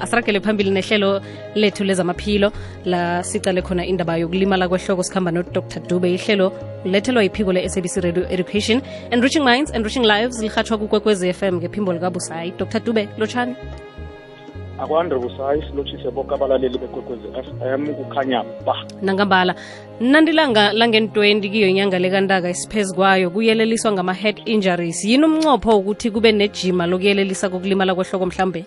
asiragele phambili nehlelo lethu lezamaphilo. La sicale khona indaba yokulimala kwehloko sikhamba nodr. Dube. Ihlelo lethelwa iphiko le-sabc radio education. And enriching minds and enriching lives lihatshwa f fm ngephimbo likabusayi dr. Dube lotshani akwande busayi silotshise boke abalaleli bekwekwezi fm kukhanya ba. Nangambala nandilanga langen-20 kiyo inyanga lekantaka isiphezu kwayo kuyeleliswa ngama-head injuries. Yini umncopho ukuthi kube nejima lokuyelelisa kokulimala kwehloko mhlambe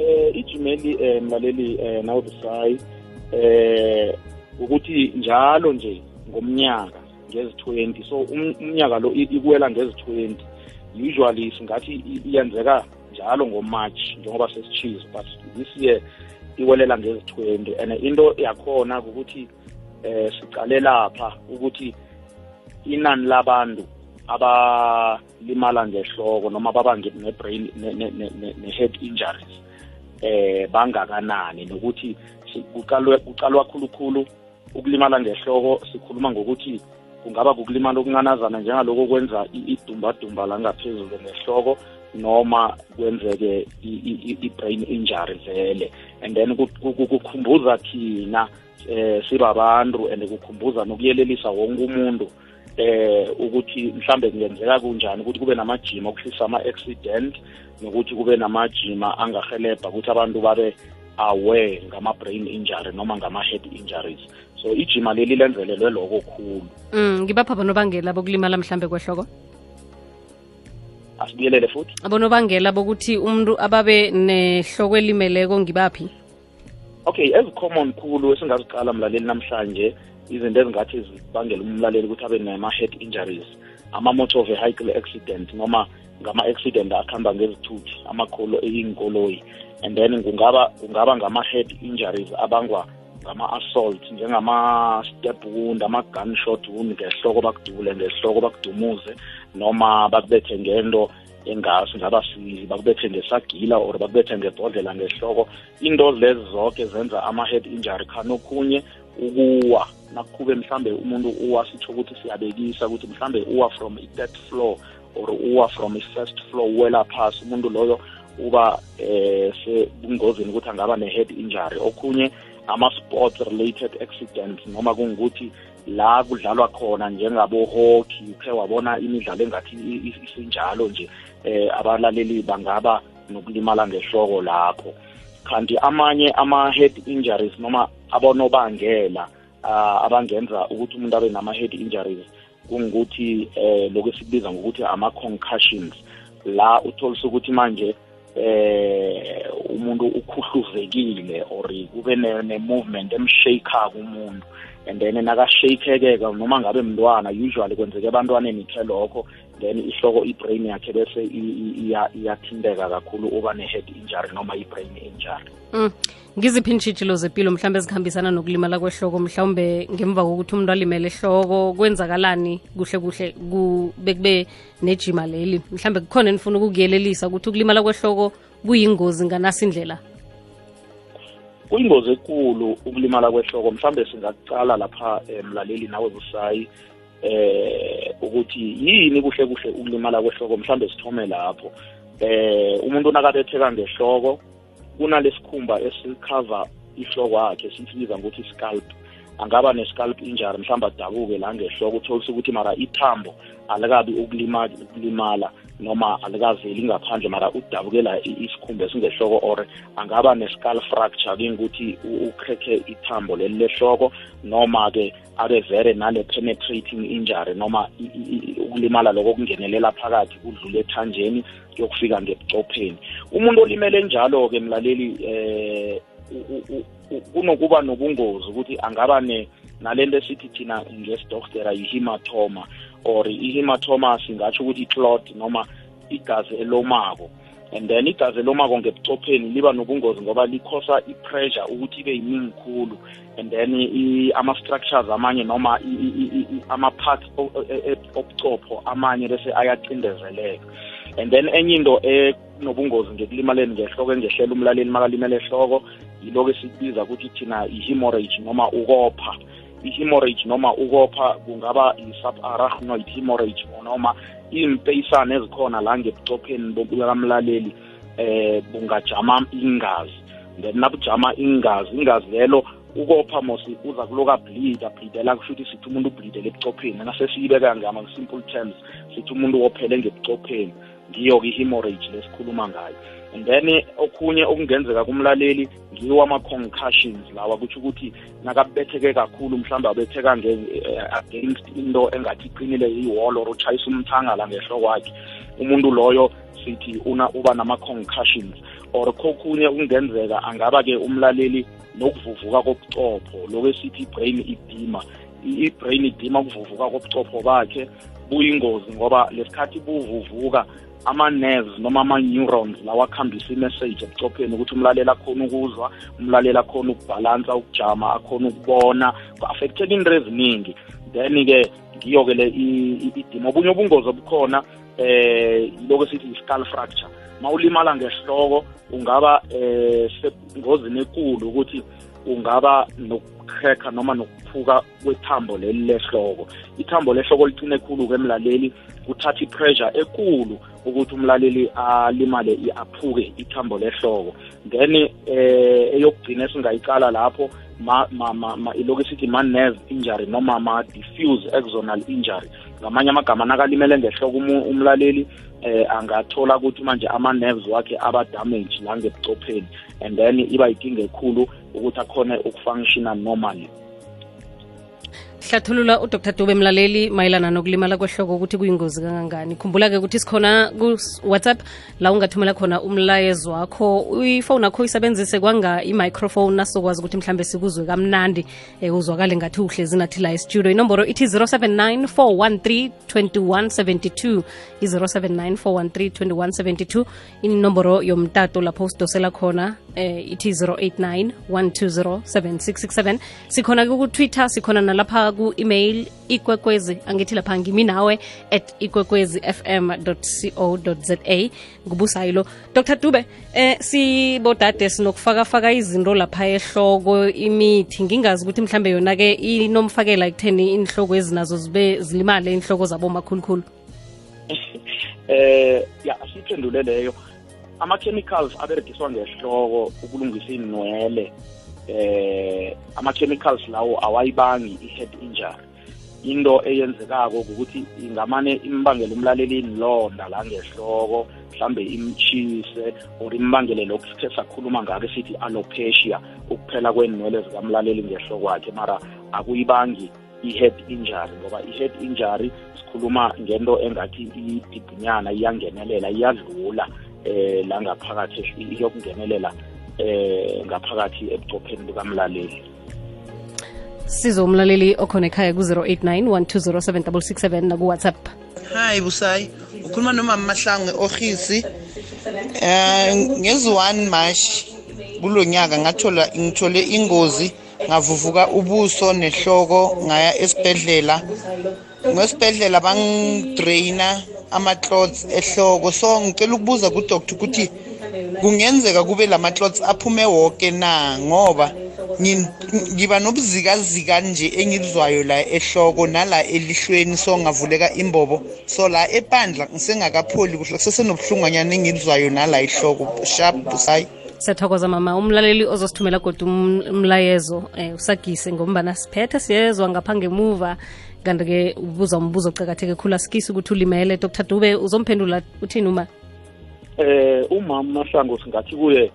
eh ijimeli eh mlaleli eh nawe busayi eh ukuthi njalo nje ngomnyaka ngezi-20 so um- umnyaka lo ikuwela ngezi-20 usually singathi iyenzeka njalo ngomarch njengoba sesichize but this year iwelela ngezi-20 and into yakhona ukuthi eh sicale lapha ukuthi inani labantu abalimala ngehloko noma baba ne-brain ne-head injuries eh bangakanani nokuthi kuqalwe kuqalwa khulukhulu ukulimala ngehloko. Sikhuluma ngokuthi kungaba kukulimala okunqanazana njengaloko kwenza idumbadumba la ngaphezulu ngehloko noma kwenzeke i-brain injury vele. And then ku- ku- ku- kukhumbuza thina eh sibabantu and kukhumbuza nokuyelelisa wonke umuntu. Eh ukuthi mhlambe kungenzeka kunjani ukuthi kube namajima okuhlisa ama-accident nokuthi kube namajima angahelebha ukuthi abantu babe aware ngama-brain injury noma ngama-head injuries. So ijima leli lenzelelwe loko khulu. Mm ngibapha bonobangela bokulimala mhlambe kwehloko? Asibuyelele futhi. Abonobangela bokuthi umuntu ababe nehloko elimeleko ngibaphi? Okay ezicommon khulu esingaziqala mlaleli namhlanje izinto ezingathi zibangela umlaleli ukuthi abe nama-head injuries ama-motor vehicle accident noma ngama-accident akuhamba ngezithuthi amakholo iy'nkoloyi and then kungaba kungaba ngama-head injuries abangwa ngama-assault njengama-step wound ama-gunshot wound ngehloko bakudule ngehloko bakudumuze noma bakubethe ngento engasi ngaba sizi bakubethe ngesagila or bakubethe ngebhodlela ngehloko. Into lezi zonke zenza ama-head injury khanokhunye ukuwa nakube mhlambe umuntu uwa sitsho ukuthi siyabekisa ukuthi mhlambe uwa from i-third floor or uwa from i-first floor uwela phasi umuntu loyo uba eh sebungozini ukuthi angaba ne-head injury. Okhunye ama-sports related accidents noma kungukuthi la kudlalwa khona njengabo-hockey ukhe wabona imidlalo engathi i- i- isinjalo nje eh abalaleli bangaba nokulimala ngehloko lapho. Kanti amanye ama-head injuries noma abonobangela abangenza ukuthi umuntu abe nama-head injuries kungukuthi eh lokho esikubiza ngokuthi ama-concussions. La utholisa ukuthi manje eh umuntu ukhuhluzekile or kube ne- ne-movement emshakako umuntu. And then nakashakekeka noma ngabe mntwana usually kwenzeka ebantwaneni khe lokho then ihloko i-brain yakhe bese iyathinteka kakhulu uba ne-head injury noma i-brain injury. Mm. Ngiziphi iintshijilo zempilo mhlawumbe ezikhambisana nokulimala kwehloko? Mhlawumbe ngemva kokuthi umuntu alimele ehloko kwenzakalani kuhle kuhle kube kube nejima leli? Mhlawumbe kukhona nifuna ukukuyelelisa ukuthi ukulimala kwehloko kuyingozi nganasi indlela? Kuyingozi enkulu ukulimala kwehloko. Mhlambe singaqala lapha eh, mlaleli nawe busayi eh ukuthi yini kuhle kuhle ukulimala kwehloko? Mhlambe sithome lapho. Eh umuntu nakabetheka ngehloko kunalesikhumba esikhava ihloko yakhe siyibiza ngokuthi scalp angaba ne-scalp injury mhlawumbe adabuke la ngehloko utholisa ukuthi mara ithambo alikabi ukulimala noma alikaveli ngaphandle mara udabukela isikhumba esingehloko or angaba ne-skull fracture kuyingukuthi ukhekhe ithambo leli lehloko noma-ke abe vele nale-penetrating injury noma i- i- i- ukulimala lokho kungenelela phakathi kudlule ethanjeni kuyokufika ngebucopheni. Umuntu olimele njalo-ke mlaleli eh u- u- u- u- kunokuba nobungozi ukuthi angaba ne nalento esithi thina ngesidoktera yi-hematoma or i-hematoma singatsho ukuthi i-clot noma igazi elomako. And then igazi elomako ngebucopheni liba nobungozi ngoba likhosa i-pressure ukuthi ibe yiningi khulu. And then ama-structures amanye noma ama-parts o- e- e- obuchopho amanye bese ayacindezeleka. And then enye into enobungozi ngekulimaleni ngehloko engehlela umlaleli makalimele ehloko yiloko esikubiza ukuthi thina i-hemorrhage noma ukopha. I-hemorrhage noma ukopha kungaba i-subarachnoid hemorrhage noma iimpeyisana ezikhona la ngebucopheni bokamlaleli eh bungajama ingazi. Then nabujama ingazi ingazi lelo ukopha mosi uza kuloka bleed ableedela kusho ukuthi sithi umuntu ubleedele ebucopheni. Nasesiyibeka ngama-simple terms sithi umuntu wophele ngebucopheni. Ngiyo-ke i-hemorrhage lesikhuluma ngayo. And then okhunye okungenzeka kumlaleli ngiwo ama-concussions lawa kutho ukuthi nakabetheke kakhulu mhlawumbe abetheka against into engathi iqinile i-wall or utshayisa umthangala ngehlo kwakhe umuntu loyo sithi una uba nama-concussions. Or kokhunye okungenzeka angaba-ke umlaleli nokuvuvuka kobuchopho lokwesithi i-brain idima i-brain idima kuvuvuka kobuchopho bakhe buyingozi ngoba lesikhathi buvuvuka ama-nerves noma ama-neurons lawa akhambisa imessage ebuchopheni ukuthi umlaleli akhona ukuzwa umlaleli akhona ukubhalansa ukujama akhona ukubona ku-affecteka into eziningi. Then-ke ngiyo-ke le idima obunye ubungozi obukhona eh yiloko sithi i-skull fracture. Mawulimala ngehloko ungaba eh sengozini enkulu ukuthi ungaba nokukhekha noma nokuphuka kwethambo leli lehloko ithambo lehloko licine khulu-ke emlaleli kuthatha i-pressure ekulu ukuthi umlaleli alimale aphuke ithambo lehloko then eh eyokugcina esingayicala lapho ma ma ma iloko sithi ma-nerve injury noma ma-diffuse axonal injury. Ngamanye amagama nakalimele ngehloko umlaleli eh angathola ukuthi manje ama-nerves wakhe aba-damage la ngebucopheni and then iba yinkinga ekhulu ukuthi akhone ukufunctiona normally. Hlathulula udr. Dube mlaleli mayelana nokulimala kwehloko ukuthi kuyingozi kangangani. Khumbula-ke ukuthi sikhona ku-whatsapp la ungathumela khona umlayezo wakho. Ifowuni yakho isebenzise kwanga i-microphone nasizokwazi ukuthi mhlambe sikuzwe kamnandi. Um uzwakale ngathi uhlezi nathi la estudio. Inomboro ithi 079 413 2172 i-079 413 2172 inomboro yomtato lapho usidosela khona eh ithi 089 120 7667 sikhona ku-twitter sikhona nalapha ku-email ikwekwezi angithi lapha ngimi nawe at ikwekwezi fm co za ngubusayilo dr dube eh sibodade sinokufakafaka izinto lapha ehloko imithi. Ngingazi ukuthi mhlambe yona-ke inomfakela ekutheni inhloko ezinazo zibe zilimale inhloko zabo makhulukhulu. Eh ya siyiphendule leyo ama-chemicals aberegiswa ngehloko ukulungisa inwele eh ama-chemicals lawo awayibangi i-head injury. Into eyenzekako ukuthi ingamane imbangele umlaleli inilonda la ngehloko mhlambe imchise or imbangele lokhu sithe sakhuluma ngake sithi alopecia ukuphela kwenwele zikamlaleli ngehloko kwakhe mara akuyibangi i-head injury ngoba i-head injury sikhuluma ngento engathi idibhinyana iyangenelela iyadlula. Eh la ngaphakathi iyokungenelela eh ngaphakathi ebuchopheni bukamlaleli. Sizo umlaleli okhona ekhaya ku-089 1207667 naku-whatsapp. Hayi busayi ukhuluma nomama mahlangwe ohisi eh ngezi-1 march kulo nyaka ngathola ngithole ingozi ngavuvuka ubuso nehloko ngaya esibhedlela. Ngesibhedlela bangidraina ama-clots ehloko. So ngicela ukubuza kudoctor ukuthi kungenzeka kube lama-clots aphume wonke na? Ngoba ngiba nobuzikazika nje engilizwayo la ehloko nala elihlweni. So ngavuleka imbobo. So la epandla ngisengakapholi kuhle. Kusesenobuhlunganyana engilizwayo nala ihloko sharp busayi siyathokoza mama umlaleli ozosithumela kodwa umlayezo eh, usagise ngombana siphethe siyezwa ngapha ngemuva kanti-ke ubuza umbuzo ocakatheke khulu asikisi ukuthi ulimele. Dr dube uzomphendula uthini uma? Eh umama mahlango singathi kuye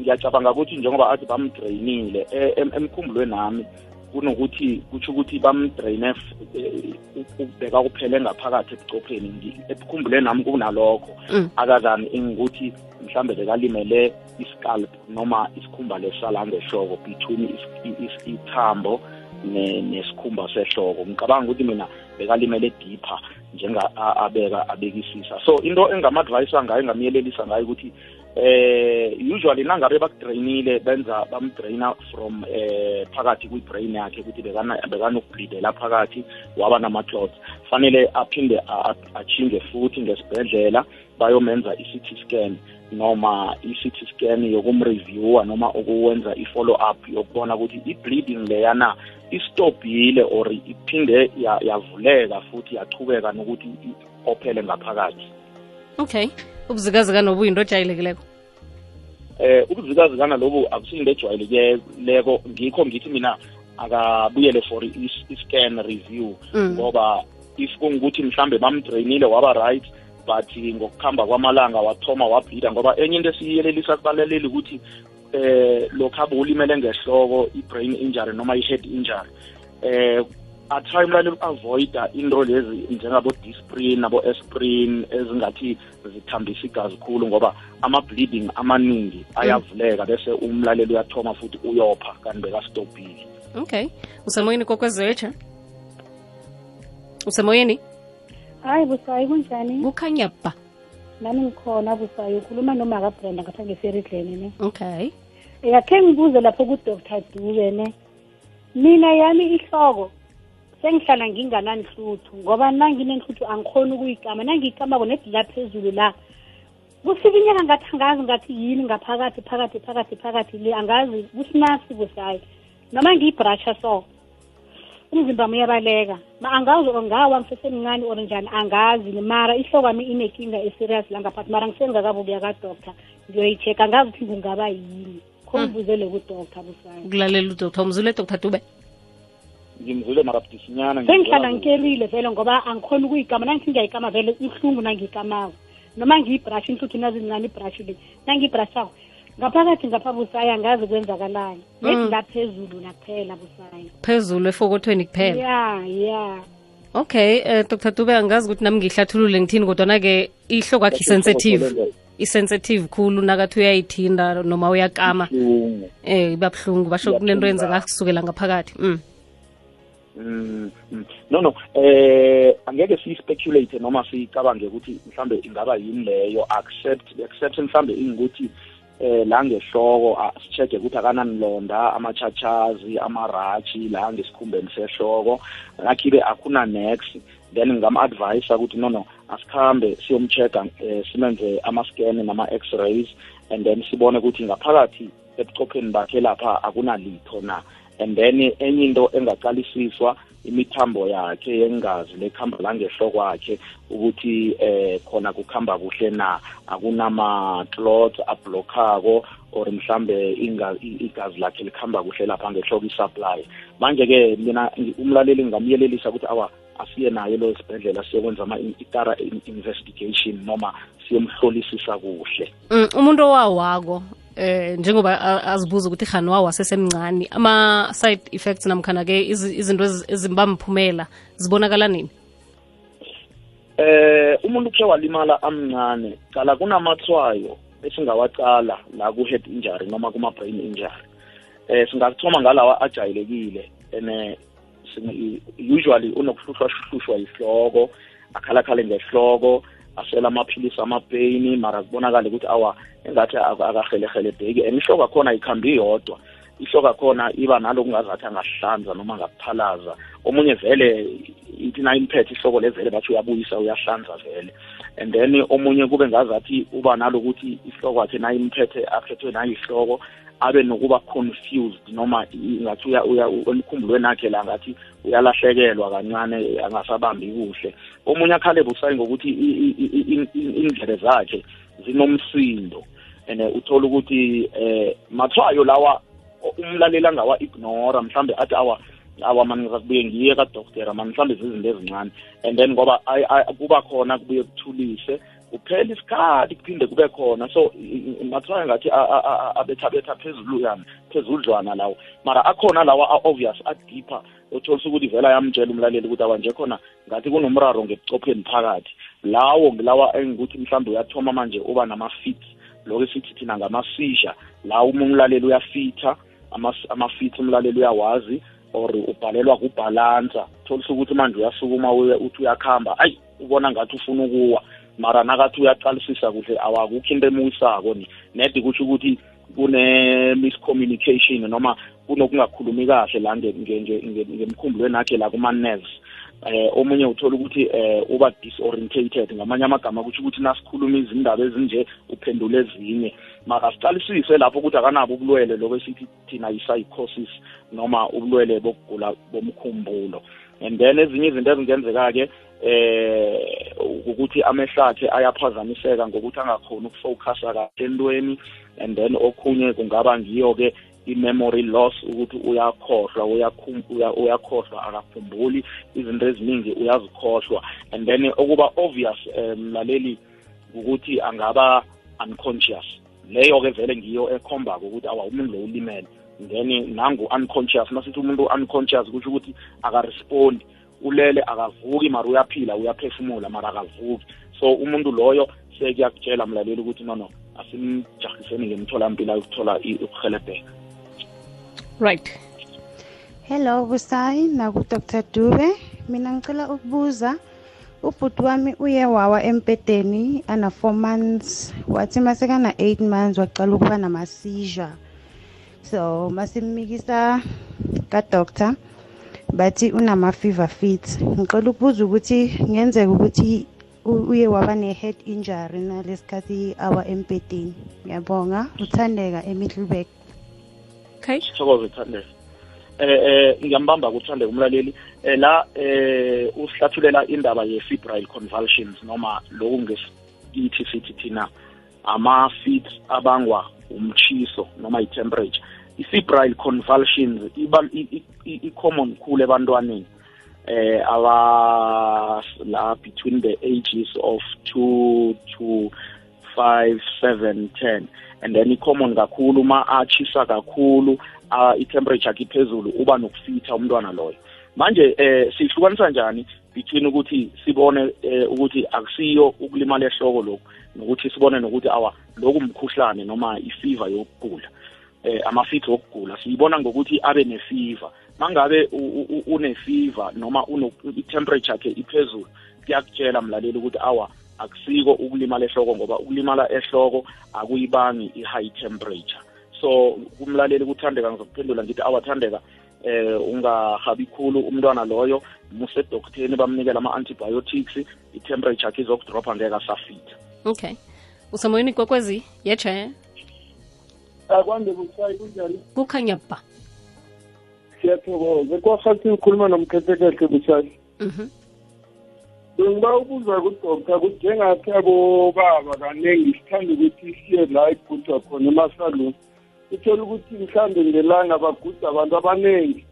ngiyacabanga ukuthi njengoba athi bamdrainile emkhumbulweni nami kunokuthi kutsho ukuthi bamdraine ukubheka kuphele ngaphakathi ebucopheni. Ebukhumbule nami kunalokho. Akazami engikuthi mhlambe bekalimele iscalp noma isikhumba lesala ngehloko between ithambo nesikhumba sehloko. Ngicabanga ukuthi mina bekalimele deeper njenga abeka abekisisa. So into engama-advise ngayo engamyelelisa ngayo ukuthi eh usually nangabe bakudrainile benza bamdraina from eh phakathi kwi-brain yakhe ukuthi bekanokubleedela phakathi waba nama-clots. Fanele aphinde achinge futhi ngesibhedlela bayomenza i-CT scan noma i-CT scan yokumreviewa noma ukuwenza i-follow up yokubona ukuthi i-bleeding leyana istopile or iphinde yavuleka futhi yachubeka nokuthi ophele ngaphakathi. Okay. Ubuzikazika nobuyinto ojayelekileko? Eh ukuzikazikana lobu akusinto ejwayelekileko. Ngikho ngithi mina akabuyele for i-scan review Mm. ngoba if kungukuthi mhlambe bamdrainile waba right but ngokuhamba kwamalanga wathoma wabhida ngoba enye into esiyelelisa kubaleleli ukuthi eh lokhu abe ulimele ngehloko i-brain injury noma i-head injury. Eh atry umntwana avoida into lezi njengabo-disprin nabo-esprin ezingathi zithambisa igazi khulu ngoba ama-bleeding amaningi ayavuleka bese umlaleli uyathoma futhi uyopha kanti bekastopile okay. Usemoyeni kokwezetsha usemoyeni? Hayi busayi kunjani? Kukhanya ba. Nami ngikhona busayi. Ukhuluma noma brenda ngapha ngeferidlene ne? Okay. Yakhe ngibuze lapho ku-dr dube ne? Mina yami ihloko sengihlala ngingananhluthu ngoba nanginenhluthu angikhoni ukuyikama nangiyikamako nedi la phezulu la kufika inyanga ngathi angazi ngathi yini ngaphakathi phakathi phakathi phakathi le angazi kusinasi busayi noma ngiyibrasha so umzimba uyabaleka. Ma angazi or ngawa ngisesemncane or njani angazi. Mara ihloko wami inenkinga eserious la ngaphathi mara ngisengakabukuya kadoctor ngiyoyi-check-a angazi ukuthi kungaba yini. Kho ngibuzele kudoctor busayi ukulalela udr umzule dr dube ngimzule marabudisinyana sengihlala ngikelile vele ngoba angikhona ukuyikama nangithi ngiyayikama vele ihlungu nangiyikamako noma ngiyibrush inhluthu nazincane ibrush le. Nangiyibrashako ngaphakathi ngapha busaya angazi kwenzakalani. Nedi la phezulu nakuphela busayi phezulu efokothweni kuphela. Ya ya. Okay uh, dr. Dube angazi ukuthi nami ngihlathulule ngithini kodwana-ke ihloko i-sensitive. i-sensitive. Khulu nakathi uyayithinda noma uyakama. Um eh iba buhlungu basho kunento yenzeka kusukela ngaphakathi. Mm. Mm, mm. no no. Eh angeke siyi-speculate noma sicabange ukuthi mhlambe ingaba yini leyo. Accept accept mhlambe ingukuthi eh la ngehloko si-check-e ukuthi akananilonda ama-chachazi ama-raji la ngesikhumbeni sehloko. Ngakhibe akuna nex then ngingam-advisa ukuthi no no asikhambe siyomcheck-a eh, simenze ama-scan nama-x-rays and then sibone ukuthi ngaphakathi ebuchopheni bakhe lapha akunalitho na? And then enye into engaqalisiswa imithambo yakhe yengazi lekuhamba la ngehloko kwakhe ukuthi eh khona kukhamba kuhle na? Akunama-clots ablockako or mhlambe inga- i- igazi lakhe likhamba kuhle lapha ngehloko i-supply? Manje-ke mina ngi- umlaleli ngingamyelelisa ukuthi awa asiye nayo lo sibhedlela siyokwenza ama-itara investigation noma siyomhlolisisa kuhle. Mm, umuntu owawako eh njengoba azibuza ukuthi hani wawo asesemncane ama-side effects namkhana-ke izinto ezi- ezimbamphumela zibonakala nini? Eh umuntu ukhe walimala amncane cala kunamathwayo esingawacala la ku-head injury noma kuma-brain injury. Eh singathoma ngalawa ajayelekile ene usually unokuhluhlwahluhlwa yihloko akhalakhale ngehloko asela amaphilisi amapeyini mara kubonakale ukuthi awa engathi ak- akahelehele and ihloko akhona ayikhambi yodwa ihloko akhona iba naloku ngazathi angahlanza noma ngakuphalaza. Omunye vele ithi nayimphethe ihloko le vele bathi uyabuyisa uyahlanza vele. And then omunye kube ngazathi uba nalokuthi ihloko yakhe nayimphethe aphethwe nayihloko abe nokuba confused noma i- ngathi uya uya emkhumbulweni akhe la ngathi uyalahlekelwa kancane angasabambi kuhle. Omunye akhale busayi ngokuthi i- i- i- i- i- indlebe zakhe zinomsindo. And uthola ukuthi eh mathwayo lawa umlaleli angawa-ignora mhlambe athi awa awa mani ngizakubuye ngiye kadokotera mani mhlambe zizinto ezincane. And then ngoba ay- ay- kuba khona kubuye kuthulise kuphela isikhathi kuphinde kube khona. So mathwayo ngathi abethabetha phezulu yani phezudlwana lawo. Mara akhona lawa a-obvious adipha otholisa ukuthi vele ayamtshela umlaleli ukuthi awanje khona ngathi kunomraro ngebucopheni phakathi. Lawo ngilawa engikuthi mhlawumbe uyathoma manje uba nama-fit lokho esithi thina ngamasisha. La uma umlaleli uyafitha amafitha umlaleli uyawazi or ubhalelwa kubhalansa. Tholisa ukuthi manje uyasukuma uthi uyakhamba ayi ubona ngathi ufuna ukuwa. Mara nakathi uyaqalisisa kuhle awakukho into emuwisako ni. Nedi kusho ukuthi kune-miscommunication noma kunokungakhulumi kahle la nge- nge- nge- nge- ngemkhumbulweni akhe la kuma-nerves eh omunye uthola ukuthi eh uba disorientated ngamanye amagama kusho ukuthi nasikhuluma izindaba ezinje uphendula ezinye. Maka siqalisise lapho ukuthi akanabo ubulwele lokho esithi thina yi-psychosis noma ubulwele bokugula bomkhumbulo. And then ezinye izinto ezingenzeka-ke eh ukuthi amehlo akhe ayaphazamiseka ngokuthi angakhoni ukufocusa kahle entweni and then okhunye kungaba ngiyo-ke i-memory loss ukuthi uyakhohlwa uyakhohlwa akakhumbuli izinto eziningi uyazikhohlwa. And then okuba obvious mlaleli ukuthi angaba unconscious. Leyo ke vele ngiyo ekhombako ukuthi awa umuntu lo ulimele. Then nangu unconscious masithi umuntu unconscious kusho ukuthi akarespondi. Ulele akavuki mara uyaphila uyaphefumula mara akavuki. So umuntu loyo sekuyakutshela mlaleli ukuthi no no asimjahiseni ngemtholampilo ayokuthola ukuhelebheka right. Hello busayi naku-dr dube. Mina ngicela ukubuza ubhuti wami uye wawa empedeni ana-four months. Wathi masekana-eight months waqala ukuba nama-seizure so masimikisa kadoctor bathi unama-fever fit ngicela ukubuza ukuthi ngenzeka ukuthi uye waba ne-head injury nalesikhathi awa empedeni. Ngiyabonga uthandeka emiddleburg okay. Sithokoze thandeka eh eh ngiyambamba kuthande umlaleli. Eh la eh usihlathulela indaba ye febrile convulsions noma lokhu ngesithi sithi thina ama feet abangwa umchiso noma i temperature i febrile convulsions iba i common khulu ebantwaneni. Eh aba la between the ages of 2 to 5 7 10 and then i-common kakhulu uma achisa kakhulu uh, i-temperature yakhe iphezulu uba nokufitha umntwana loyo. Manje eh sihlukanisa njani between ukuthi sibone eh, ukuthi akusiyo ukulimala ehloko lokhu nokuthi sibone nokuthi awa lokhu umkhuhlane noma ifiva yokugula. Eh amafitha okugula siyibona ngokuthi abe nefiva mangabe unefiva noma i-temperature yakhe iphezulu kuyakutshela mlaleli ukuthi awa akusiko ukulimala ehloko ngoba ukulimala ehloko akuyibangi i-high temperature. So kumlaleli kuthandeka ngizokuphendula ngithi awathandeka eh ungahabi khulu umntwana loyo muse edokteni bamnikela ama-antibiotics i-temperature yakhe izokudropha ngeke asafitha okay. Usemoyeni kokwezi yeche akwande busayi kunjani? Kukhanya ba. Siyathokoza. Kwahathi ukhuluma nomkhethekehle busayi mhm. Bengiba ukuza kudoktor ukuthi njengathi abobaba kaningi sithanda ukuthi siye la igudwa khona emasaluni uthola ukuthi mhlambe ngelanga baguda abantu abaningi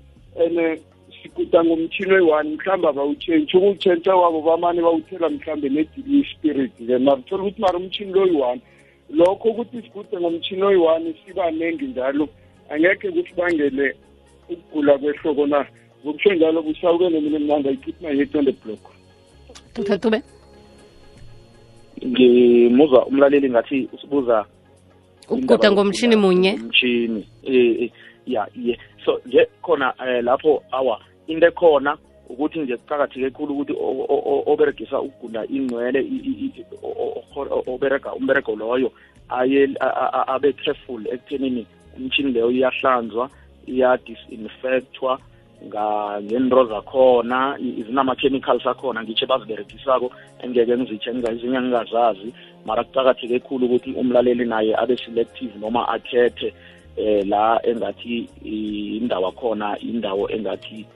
and siguda ngomtshini oyi-one mhlawumbe abawutshentshe ukuwutshentsha wabo bamane bawuthela mhlawumbe nedili spirit-ke. Mara uthola ukuthi mara umtshini lo oyi-one lokho ukuthi sigude ngomtshini oyi-one sibaningi njalo angekhe kusibangele ukugula kwehloko na? Ngokusho njalo kusawuke nemina mnanda ikhiphi head on the block. Dr ngimuzwa umlaleli ngathi usibuza ukuguda ngomshini munye? umshini eh ya ye so nje khona eh, lapho awa into ekhona ukuthi nje kuqakatheke kakhulu ukuthi oberegisa ukugunda ingcwele oberega umberego loyo aye abe careful ekuthenini umshini leyo iyahlanzwa iya-disinfectwa ngento zakhona zinama-chemicals akhona ngitshe baziberegisako engeke ngizitshe ezinye ngingazazi mara kuqakatheke khulu ukuthi umlaleli naye abe selective noma akhethe eh la engathi indawo akhona indawo engathi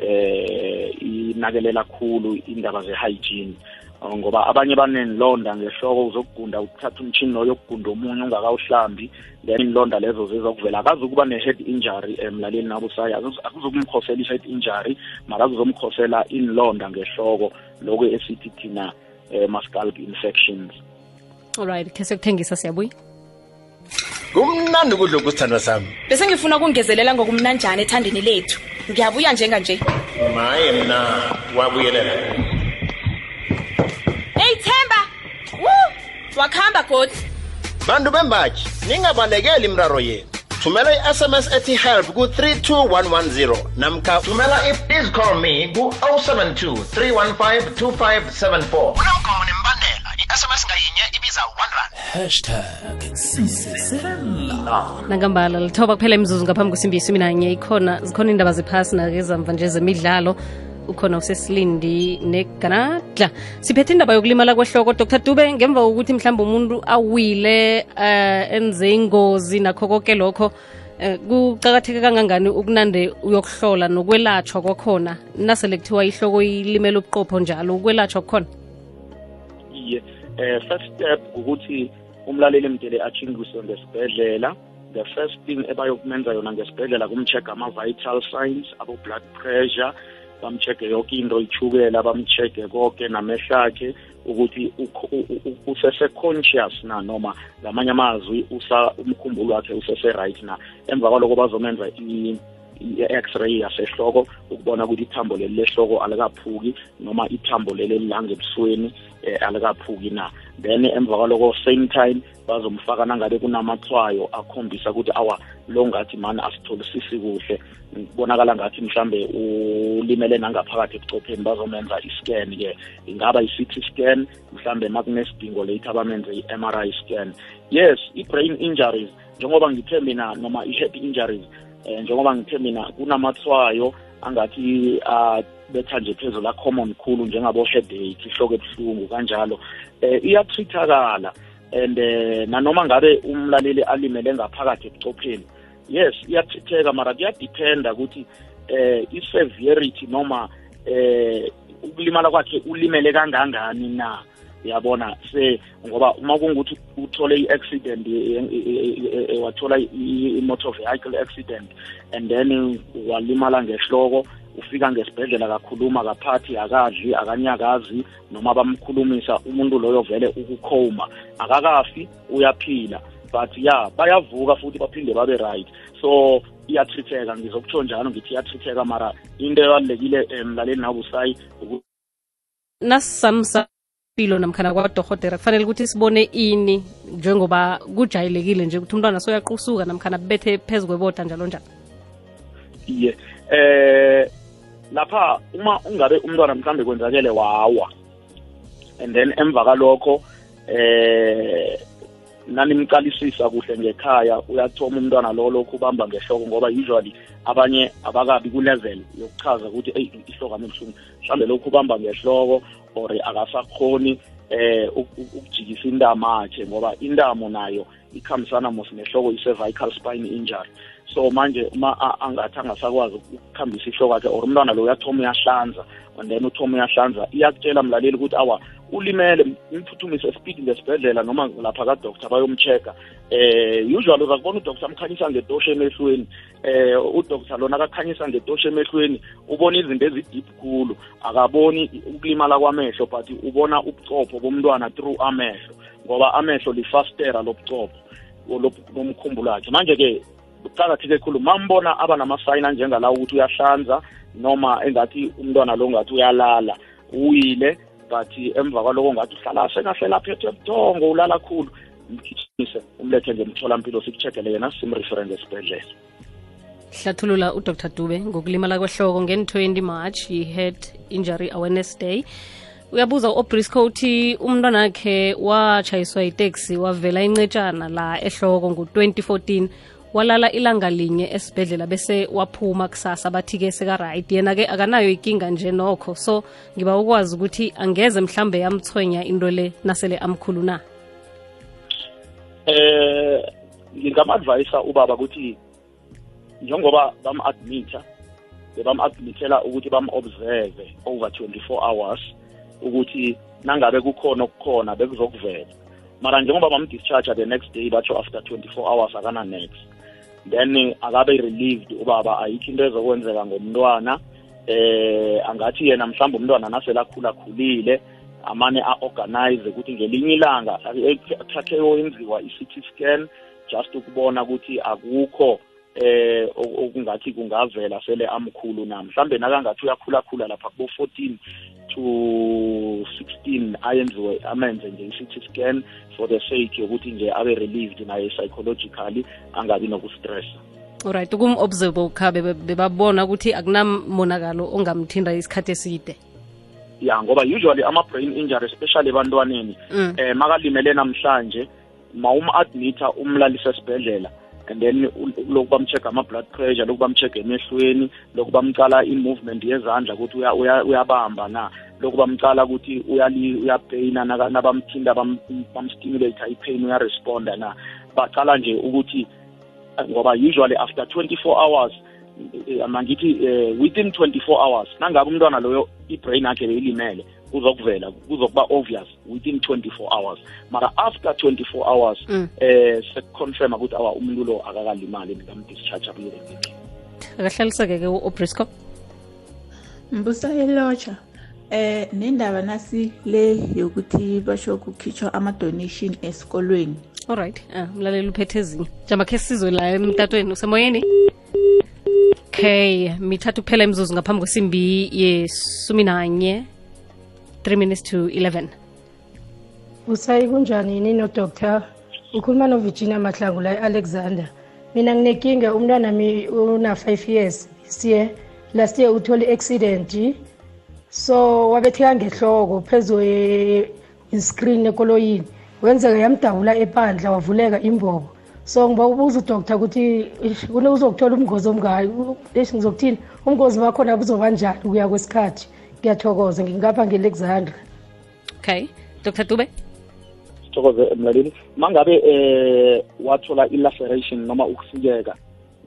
eh inakelela khulu indaba ze-hygiene ngoba abanye banenilonda ngehloko uzokugunda uthatha umtshini loyo yokugunda omunye ungakawuhlambi then inilonda lezo zizokuvela. Akazukuba ne-head injury emlaleli nabusayi akuzokumkhosela i-head injury mara akuzomkhosela inilonda ngehloko lokhu esithi thina um ma-scalp infections. Alright khe sekuthengisa siyabuya. Kumnandi ukudla okusithandwa sami. Bese ngifuna ukungezelela ngokumnanjani ethandeni lethu. Ngiyabuya njenganje maye mna wabuyelela eyi themba! Wu! Wakuhamba godi bantu bembaji ningabalekeli imraro yenu. Thumela i-sms ethi help ku-32110 namkha thumela i-please call me ku-072 315 2574 unomgomo nembandela i-sms ngayinye ibiza 1 rand. Hashtag sisesela. Nangambala lithoba kuphela imizuzu ngaphambi kwesimbi yesumi nanye. Ikhona zikhona indaba zephasi nakezamva nje zemidlalo. Ukhona usesilindi neganadla. Siphethe indaba yokulimala kwehloko dr. Dube ngemva kokuthi mhlawumbe umuntu awile uh, enze ingozi nakho konke lokho uh, kuqakatheke kangangani ukunande uyokuhlola nokwelatshwa kwakhona? Nasele kuthiwa ihloko ilimele ubuqopho njalo ukwelatshwa kukhona? Iye eh first step ukuthi umlaleli mdele achingiswe ngesibhedlela. The first thing ebayokumenza yona ngesibhedlela kumcheck ama-vital signs abo-blood pressure bamcheck-e yonke into ichukela bamcheck-e konke namehlo akhe ukuthi usese-conscious na noma ngamanye amazwi umkhumbulo wakhe usese-right na. Emva kwaloko bazomenza i-x-ray yasehloko ukubona ukuthi ithambo leli lehloko alikaphuki noma ithambo leli lilangebusweni eh, alikaphuki na. Then emva kwaloko same time bazomfaka nangabe kunamathwayo akhombisa ukuthi awa lo ngathi mani asitholisisi kuhle. Kubonakala ngathi mhlambe ulimele nangaphakathi ebucopheni bazomenza i-scan-ke ingaba i-city scan mhlambe makunesidingo later bamenze i-m r i scan. Yes i-brain injuries njengoba ngithe mina noma i-head injuries um njengoba ngithe mina kunamathwayo angathi abetha nje phezulu la-common khulu njengabo-headache ihloko ebuhlungu kanjalo. Um iyatrithakala and uh, nanoma ngabe umlaleli alimele ngaphakathi ebucopheni yes iyathitheka mara kuyadiphenda ukuthi eh i-severity noma eh ukulimala kwakhe ulimele kangangani na. Yabona se ngoba uma kungukuthi uthole i-accident wathola i-motor vehicle accident and then walimala ngehloko ufika ngesibhedlela kakhuluma kaphathi akadli akanyakazi noma bamkhulumisa umuntu loyo vele ukukhoma. Akakafi uyaphila. But ya bayavuka futhi baphinde babe right. So iyatritheka ngizokutsho njalo ngithi iyatritheka mara into ebalulekile emlaleli nabusayi nasisamsa impilo namkhana kwadohotera kufanele ukuthi sibone ini njengoba kujayelekile nje ukuthi umntwana soyaqusuka namkhana bethe phezu kwebota njalo njalo? Ye eh lapha uma ungabe umntwana mhlambe kwenzakele wawa and then emva kalokho eh nanimqalisisa kuhle ngekhaya uyathoma umntwana lo lokhu ubamba ngehloko ngoba usually abanye abakabi ku-level yokuchaza ukuthi eyi ihloko amebuhlungu. Mhlawumbe lokhu ubamba ngehloko or akasakhoni eh ukujikisa intamo akhe ngoba intamo nayo ikhambisana mos nehloko i-cervical spine injury. So manje uma angathi angasakwazi ukukhambisa ihloko yakhe or umntwana lo uyathoma uyahlanza and then uthoma uyahlanza iyakutshela mlaleli ukuthi awa ulimele imphuthumise speed ngesibhedlela noma lapha kadoctor bayomcheck eh usually uzakubona udoctor amkhanyisa ngetosho emehlweni. Eh udoctor lona akakhanyisa ngetosho emehlweni ubona izinto ezideep khulu akaboni ukulimala kwamehlo but ubona ubucopho bomntwana through amehlo ngoba amehlo lifastera lobucopho lomkhumbulo wakhe. Manje-ke kuqakatheke khulu. Mambona aba abanamasayini anjengalawo ukuthi uyahlanza noma engathi umntwana lo ngathi uyalala uyile but emva kwaloko ngathi uhlala sengahle aphethe ebuthongo ulala khulu. Mgijinise umlethe ngemtholampilo sikuchekele yena simrefere esibhedlela hlathulula udr. Dube ngokulimala kwehloko nge-20 march yi-head injury awareness day. Uyabuza u-obrisco uthi umntwana wakhe watshayiswa iteksi wavela incetshana la ehloko ngo-2014 walala ilanga linye esibhedlela bese waphuma kusasa bathi-ke seka-right. Yena-ke akanayo ikinga nje nokho. So ngiba ukwazi ukuthi angeze mhlambe yamthwenya into le nasele amkhulu na? Eh ngingama-advayisa ubaba ukuthi njengoba bam-admitha bebam-admithela ukuthi bam-observe over 24 hours ukuthi nangabe kukhona okukhona bekuzokuvela. Mara njengoba bamdischarge the next day batsho after 24 hours akana next then akabe relieved ubaba ayikho into ezokwenzeka ngomntwana. Eh angathi yena mhlawumbe umntwana nasele akhula khulile amane a-organize ukuthi ngelinye ilanga kuthathe yoyenziwa i-city scan just ukubona ukuthi akukho eh okungathi kungavela sele amkhulu na. Mhlambe nakangathi uyakhulakhula lapha kubo 14 to 16 ayenziwe amenze nje i-city scan for the sake yokuthi nje abe relieved naye psychologically angabi nokustressa alright ukum-observe khabe bebabona ukuthi akunamonakalo ongamthinda isikhathi eside. Ya ngoba usually ama-brain injury especially ebantwaneni Mm. eh makalimele namhlanje ma um-admitha umlalisa esibhedlela and then u- loku bamcheck ama-blood pressure loku bamcheck emehlweni loku bamcala i-movement yezandla ukuthi uya- uya- uyabamba na. Loku bamcala ukuthi uyali- uyapeyina naka- nabamthinta bam- bamstimulate i-pain uyaresponda na. Bacala nje ukuthi ngoba usually after 24 hours eh, mangithi eh, within 24 hours nangabe umntwana loyo i-brain yakhe beyilimele kuzokuvela kuzokuba obvious within 24 hours. Mara after 24 hours Mm. eh sekuconfirma ukuthi awa umuntu lo akakalimali nikamdischarge abuyele ngendlini akahlaliseke-ke u-obrisco? Mbusa yelotsha eh nendaba nasi le yokuthi basho kukhitshwa ama-donation esikolweni. Alright ah, mlaleli uphethe ezinye. Jama khe sizwe la emtatweni usemoyeni? Okay mithathu kuphela imzuzu ngaphambi kwesimbi yesumi nanye 3 minutes to 11 usayi kunjani yini nodoctor ukhuluma novirginia mahlangu la e-alexander. Mina nginenkinga umntwana mi una-five years siye last year uthole i-accident. So wabetheka ngehloko phezu iscreen ekoloyini. Wenzeka yamdabula epandla wavuleka imbobo. So ngiba ubuza udoktor ukuthi ish, kune uzokuthola umngozi omngayo leshi ngizokuthini? Umngozi wakhona buzoba njani ukuya kwesikhathi? Ngiyathokoza ngingapha nge-alexandra okay. Dr dube? Sithokoze mlaleli. Mangabe eh wathola i-laceration noma ukusikeka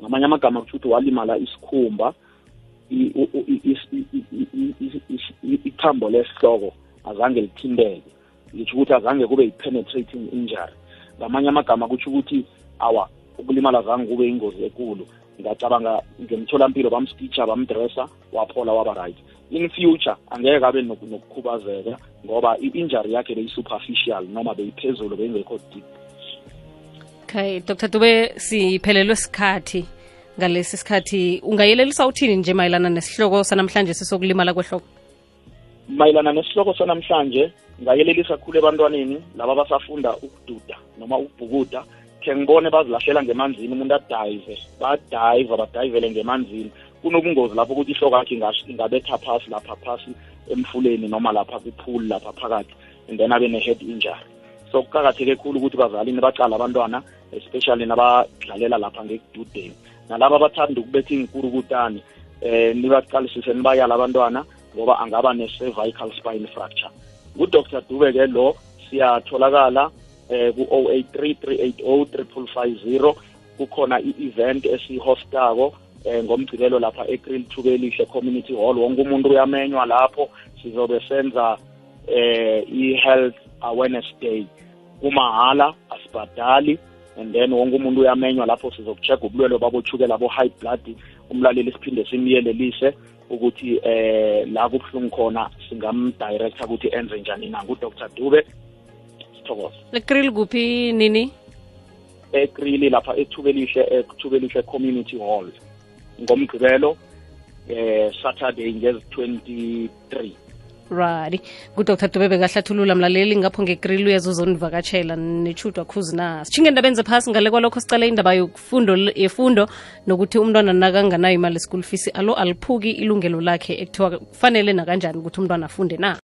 ngamanye amagama ukuthi walimala isikhumba ithambo lesihloko azange lithinteke. Lisho ukuthi azange kube yi-penetrating injury. Ngamanye amagama kusho ukuthi awa ukulimala zange kube ingozi enkulu ngacabanga ngemtholampilo bamstitcha bamdressa waphola waba right. In future angeke abe nokukhubazeka ngoba i-injury yakhe beyi-superficial noma beyiphezulu beyingekho deep. Okay dr. Dube siphelelwe sikhathi ngalesi sikhathi. Ungayelelisa uthini nje mayelana nesihloko sanamhlanje sesokulimala kwehloko? Mayelana nesihloko sanamhlanje ngayelelisa khulu ebantwaneni laba basafunda ukududa noma ukubhukuda khe ngibone bazilahlela ngemanzini umuntu adayive badayiva badayivele ngemanzini. Kunobungozi lapho ukuthi ihloko yakhe ingabetha phasi lapha phasi emfuleni noma lapha kuphuli lapha phakathi and then abe ne-head injury. So kuqakatheke khulu ukuthi bazalini bacala abantwana especially nabadlalela lapha ngekududeni. Nalaba abathanda ukubetha iy'nkurukutani eh nibaqalisise nibayala abantwana ngoba angaba ne-cervical spine fracture. Ngudr dube-ke lo siyatholakala eh ku-083 380 550 kukhona i-event esiyihostako eh ngomgcibelo lapha ekril thubelihle community hall. Wonke umuntu uyamenywa lapho. Sizobe senza eh i-health awareness day. Kumahala asibhadali and then wonke umuntu uyamenywa lapho. Sizokucheck ubulwelo babochukela bo-high blood. Umlaleli siphinde simyelelise ukuthi eh la kubuhlungu khona singamdirector ukuthi enze njani na ngudr. Dube. Sithokoze ekril kuphi nini? Ekrili lapha ethubelishe ethubelishe community hall. Ngomgqibelo eh saturday ngezi-23 right. Ngudr dube bekahlathulula mlaleli ngapho ngekril uyazuzonivakatshela nechudwa khuzi na. Sitshinge endabeni zephasi ngale kwalokho sicale indaba yokufundo yefundo nokuthi umntwana nakanganayo imali school fees alo aliphuki ilungelo lakhe ekuthiwa kufanele nakanjani ukuthi umntwana afunde na